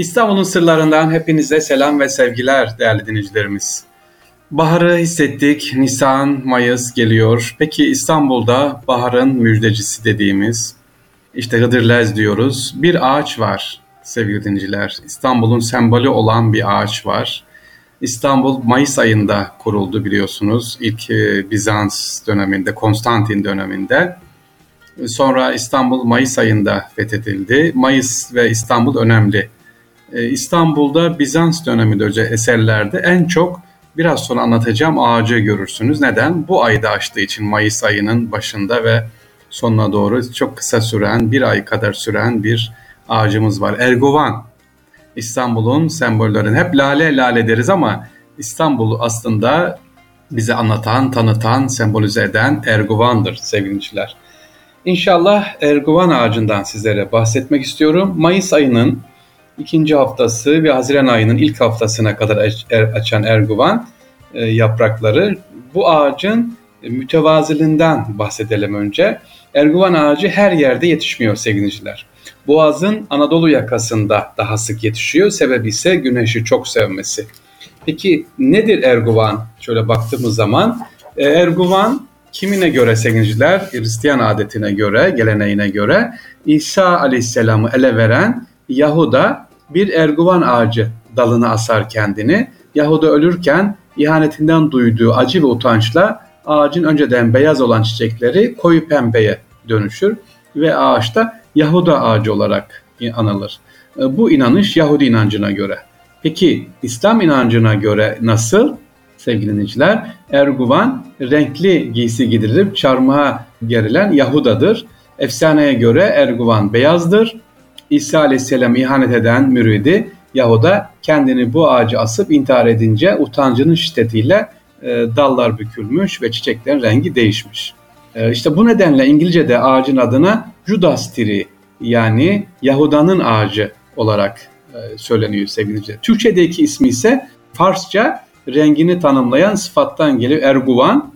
İstanbul'un sırlarından hepinize selam ve sevgiler değerli dinleyicilerimiz. Baharı hissettik, Nisan, Mayıs geliyor. Peki İstanbul'da baharın müjdecisi dediğimiz, işte Hıdırlez diyoruz. Bir ağaç var sevgili dinleyiciler. İstanbul'un sembolü olan bir ağaç var. İstanbul Mayıs ayında kuruldu biliyorsunuz. İlk e, Bizans döneminde, Konstantin döneminde. Sonra İstanbul Mayıs ayında fethedildi. Mayıs ve İstanbul önemli. E, İstanbul'da Bizans döneminde eserlerde en çok biraz sonra anlatacağım ağacı görürsünüz. Neden? Bu ayda açtığı için Mayıs ayının başında ve sonuna doğru çok kısa süren, bir ay kadar süren bir ağacımız var. Erguvan. İstanbul'un sembollerini hep lale lale deriz ama İstanbul'u aslında bize anlatan, tanıtan, sembolize eden Erguvan'dır sevgiliciler. İnşallah Erguvan ağacından sizlere bahsetmek istiyorum. Mayıs ayının ikinci haftası ve Haziran ayının ilk haftasına kadar er, açan Erguvan e, yaprakları. Bu ağacın mütevaziliğinden bahsedelim önce. Erguvan ağacı her yerde yetişmiyor sevgiliciler. Boğaz'ın Anadolu yakasında daha sık yetişiyor. Sebebi ise güneşi çok sevmesi. Peki nedir Erguvan? Şöyle baktığımız zaman e, Erguvan kimine göre sevgiliciler? Hristiyan adetine göre, geleneğine göre İsa Aleyhisselam'ı ele veren Yahuda bir erguvan ağacı dalına asar kendini. Yahuda ölürken ihanetinden duyduğu acı ve utançla ağacın önceden beyaz olan çiçekleri koyu pembeye dönüşür ve ağaçta Yahuda ağacı olarak anılır. E, bu inanış Yahudi inancına göre. Peki İslam inancına göre nasıl? Sevgili dinleyiciler, Erguvan renkli giysi giydirilip çarmıha gerilen Yahudadır. Efsaneye göre Erguvan beyazdır. İsa Aleyhisselam ihanet eden müridi Yahuda kendini bu ağacı asıp intihar edince utancının şiddetiyle e, dallar bükülmüş ve çiçeklerin rengi değişmiş. E, işte bu nedenle İngilizce'de ağacın adına Judas Tree yani Yahuda'nın ağacı olarak e, söyleniyor sevgili Türkçedeki ismi ise Farsça rengini tanımlayan sıfattan geliyor Erguvan.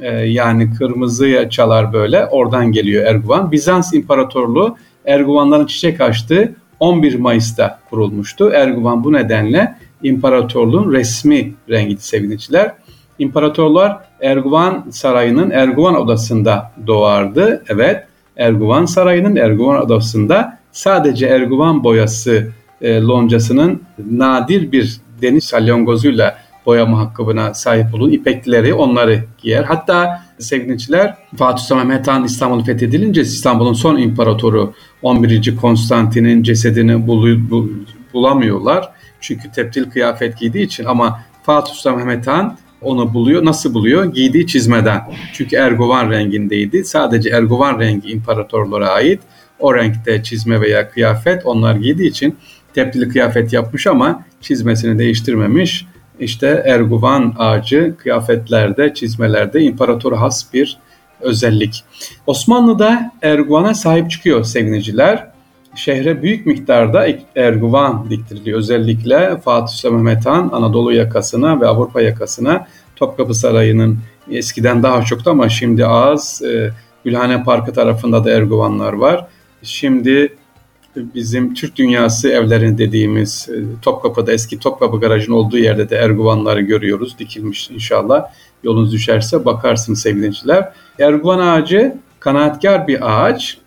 E, yani kırmızıya çalar böyle oradan geliyor Erguvan. Bizans İmparatorluğu Erguvanların çiçek açtığı 11 Mayıs'ta kurulmuştu. Erguvan bu nedenle imparatorluğun resmi rengi sevgiliciler. İmparatorlar Erguvan Sarayı'nın Erguvan Odası'nda doğardı. Evet, Erguvan Sarayı'nın Erguvan Odası'nda sadece Erguvan boyası e, loncasının nadir bir deniz salyangozuyla boyama hakkına sahip olan ipeklileri onları giyer. Hatta sevgiliciler Fatih Sultan Mehmet Han İstanbul'u fethedilince İstanbul'un son imparatoru 11. Konstantin'in cesedini bul, bul, bulamıyorlar. Çünkü teptil kıyafet giydiği için ama Fatih Sultan Mehmet Han onu buluyor. Nasıl buluyor? Giydiği çizmeden. Çünkü ergovan rengindeydi. Sadece ergovan rengi imparatorlara ait. O renkte çizme veya kıyafet onlar giydiği için teptili kıyafet yapmış ama çizmesini değiştirmemiş. İşte erguvan ağacı kıyafetlerde, çizmelerde imparatora has bir özellik. Osmanlı'da erguvana sahip çıkıyor sevgiliciler. Şehre büyük miktarda erguvan diktiriliyor. Özellikle Fatih Sultan Mehmet Han Anadolu yakasına ve Avrupa yakasına Topkapı Sarayı'nın eskiden daha çoktu ama şimdi az. E, Gülhane Parkı tarafında da erguvanlar var. Şimdi bizim Türk Dünyası evlerini dediğimiz e, Topkapı'da eski Topkapı garajın olduğu yerde de erguvanları görüyoruz. Dikilmiş inşallah. Yolunuz düşerse bakarsınız sevgiliciler. Erguvan ağacı kanaatkar bir ağaç.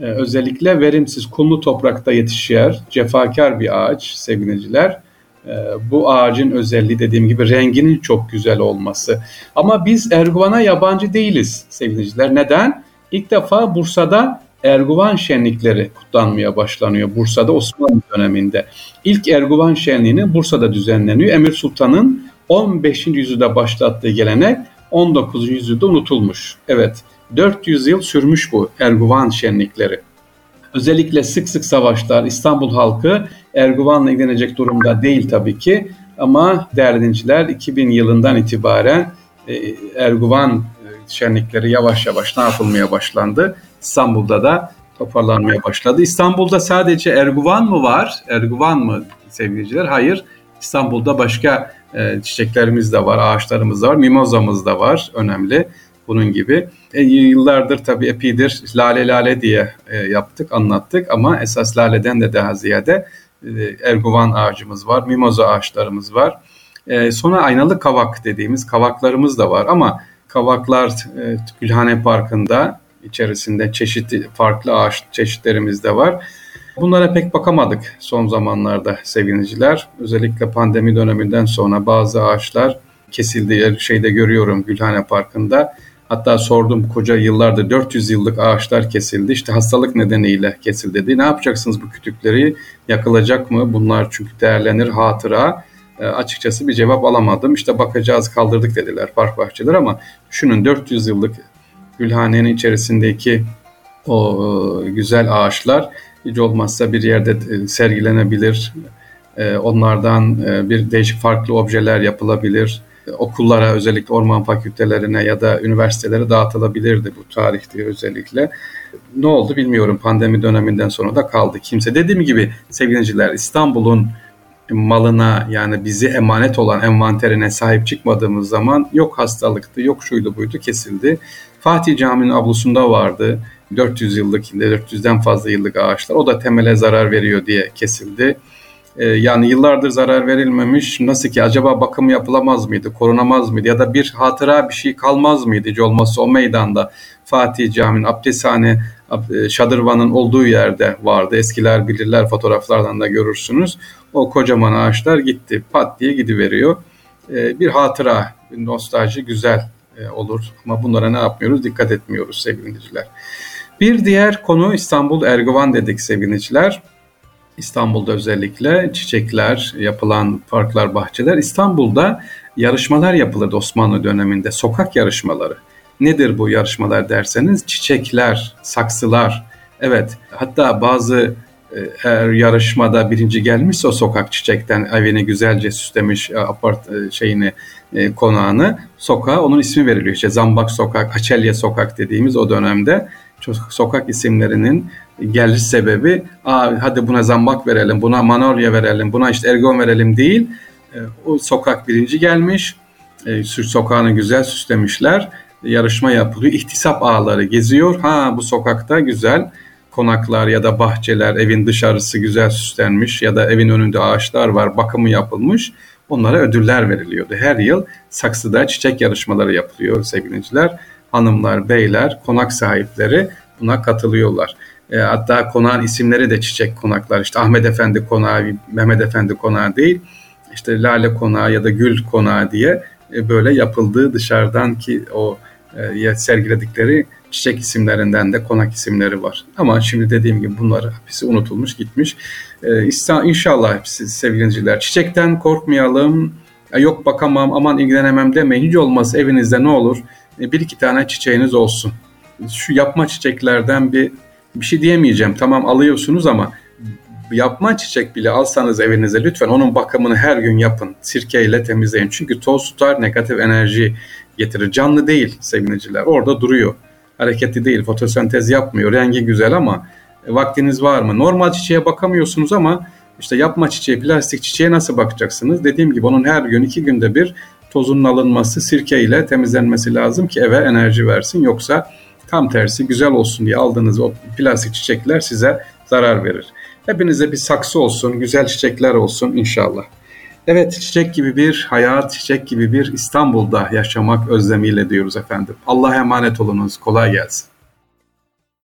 Ee, özellikle verimsiz kumlu toprakta yetişer, cefakar bir ağaç sevgiliciler. Ee, bu ağacın özelliği dediğim gibi renginin çok güzel olması. Ama biz Erguvan'a yabancı değiliz sevgiliciler. Neden? İlk defa Bursa'da Erguvan şenlikleri kutlanmaya başlanıyor Bursa'da Osmanlı döneminde. İlk Erguvan şenliğini Bursa'da düzenleniyor. Emir Sultan'ın 15. yüzyılda başlattığı gelenek 19. yüzyılda unutulmuş. Evet 400 yıl sürmüş bu Erguvan şenlikleri. Özellikle sık sık savaşlar İstanbul halkı Erguvan'la ilgilenecek durumda değil tabii ki. Ama değerli dinciler 2000 yılından itibaren e, Erguvan e, şenlikleri yavaş yavaş ne yapılmaya başlandı? İstanbul'da da toparlanmaya başladı. İstanbul'da sadece Erguvan mı var? Erguvan mı sevgiliciler? Hayır. İstanbul'da başka e, çiçeklerimiz de var, ağaçlarımız da var, mimozamız da var önemli bunun gibi. E, yıllardır tabii epidir lale lale diye e, yaptık, anlattık ama esas laleden de daha ziyade erguvan ağacımız var, mimoza ağaçlarımız var. E, sonra aynalı kavak dediğimiz kavaklarımız da var ama kavaklar e, Gülhane Parkı'nda içerisinde çeşitli farklı ağaç çeşitlerimiz de var. Bunlara pek bakamadık son zamanlarda sevgiliciler. Özellikle pandemi döneminden sonra bazı ağaçlar kesildi. Şeyde görüyorum Gülhane Parkı'nda. Hatta sordum koca yıllardır 400 yıllık ağaçlar kesildi. İşte hastalık nedeniyle kesildi dedi. Ne yapacaksınız bu kütükleri? Yakılacak mı? Bunlar çünkü değerlenir hatıra. E, açıkçası bir cevap alamadım. İşte bakacağız kaldırdık dediler park bahçeler ama düşünün 400 yıllık Gülhane'nin içerisindeki o e, güzel ağaçlar hiç olmazsa bir yerde e, sergilenebilir. E, onlardan bir değişik farklı objeler yapılabilir. Okullara özellikle orman fakültelerine ya da üniversitelere dağıtılabilirdi bu tarihte özellikle. Ne oldu bilmiyorum pandemi döneminden sonra da kaldı. Kimse dediğim gibi sevgiliciler İstanbul'un malına yani bizi emanet olan envanterine sahip çıkmadığımız zaman yok hastalıktı, yok şuydu buydu kesildi. Fatih Camii'nin ablusunda vardı. 400 yıllık, 400'den fazla yıllık ağaçlar. O da temele zarar veriyor diye kesildi. Ee, yani yıllardır zarar verilmemiş. Nasıl ki acaba bakım yapılamaz mıydı, korunamaz mıydı ya da bir hatıra bir şey kalmaz mıydı hiç olmazsa o meydanda Fatih Camii'nin abdesthane şadırvanın olduğu yerde vardı. Eskiler bilirler fotoğraflardan da görürsünüz. O kocaman ağaçlar gitti. Pat diye gidiveriyor. Ee, bir hatıra, bir nostalji güzel e, olur. Ama bunlara ne yapmıyoruz? Dikkat etmiyoruz sevgili Bir diğer konu İstanbul Erguvan dedik sevgili İstanbul'da özellikle çiçekler, yapılan parklar, bahçeler. İstanbul'da yarışmalar yapılırdı Osmanlı döneminde, sokak yarışmaları. Nedir bu yarışmalar derseniz çiçekler, saksılar. Evet hatta bazı e, eğer yarışmada birinci gelmişse o sokak çiçekten evini güzelce süslemiş e, apart e, şeyini konağını sokağa onun ismi veriliyor. İşte Zambak Sokak, Açelya Sokak dediğimiz o dönemde sokak isimlerinin geliş sebebi Aa, hadi buna zambak verelim, buna manolya verelim, buna işte ergon verelim değil. O sokak birinci gelmiş, sokağını güzel süslemişler yarışma yapılıyor. İhtisap ağları geziyor. Ha bu sokakta güzel konaklar ya da bahçeler, evin dışarısı güzel süslenmiş ya da evin önünde ağaçlar var, bakımı yapılmış. Onlara ödüller veriliyordu. Her yıl saksıda çiçek yarışmaları yapılıyor sevgiliciler. Hanımlar, beyler, konak sahipleri buna katılıyorlar. E, hatta konağın isimleri de çiçek konaklar. İşte Ahmet Efendi konağı, Mehmet Efendi konağı değil. İşte Lale konağı ya da Gül konağı diye e, böyle yapıldığı dışarıdan ki o e, sergiledikleri çiçek isimlerinden de konak isimleri var. Ama şimdi dediğim gibi bunlar hepsi unutulmuş gitmiş. E, inşallah hepsi sevgiliciler. Çiçekten korkmayalım. Yok bakamam aman ilgilenemem demeyin. Hiç olmaz evinizde ne olur bir iki tane çiçeğiniz olsun. Şu yapma çiçeklerden bir bir şey diyemeyeceğim. Tamam alıyorsunuz ama yapma çiçek bile alsanız evinize lütfen onun bakımını her gün yapın. Sirkeyle temizleyin. Çünkü toz tutar, negatif enerji getirir. Canlı değil sevgiliciler. Orada duruyor. Hareketli değil. Fotosentez yapmıyor. Rengi güzel ama vaktiniz var mı? Normal çiçeğe bakamıyorsunuz ama işte yapma çiçeği, plastik çiçeğe nasıl bakacaksınız? Dediğim gibi onun her gün iki günde bir tozunun alınması, sirkeyle temizlenmesi lazım ki eve enerji versin. Yoksa tam tersi güzel olsun diye aldığınız o plastik çiçekler size zarar verir. Hepinize bir saksı olsun, güzel çiçekler olsun inşallah. Evet çiçek gibi bir hayat, çiçek gibi bir İstanbul'da yaşamak özlemiyle diyoruz efendim. Allah'a emanet olunuz. Kolay gelsin.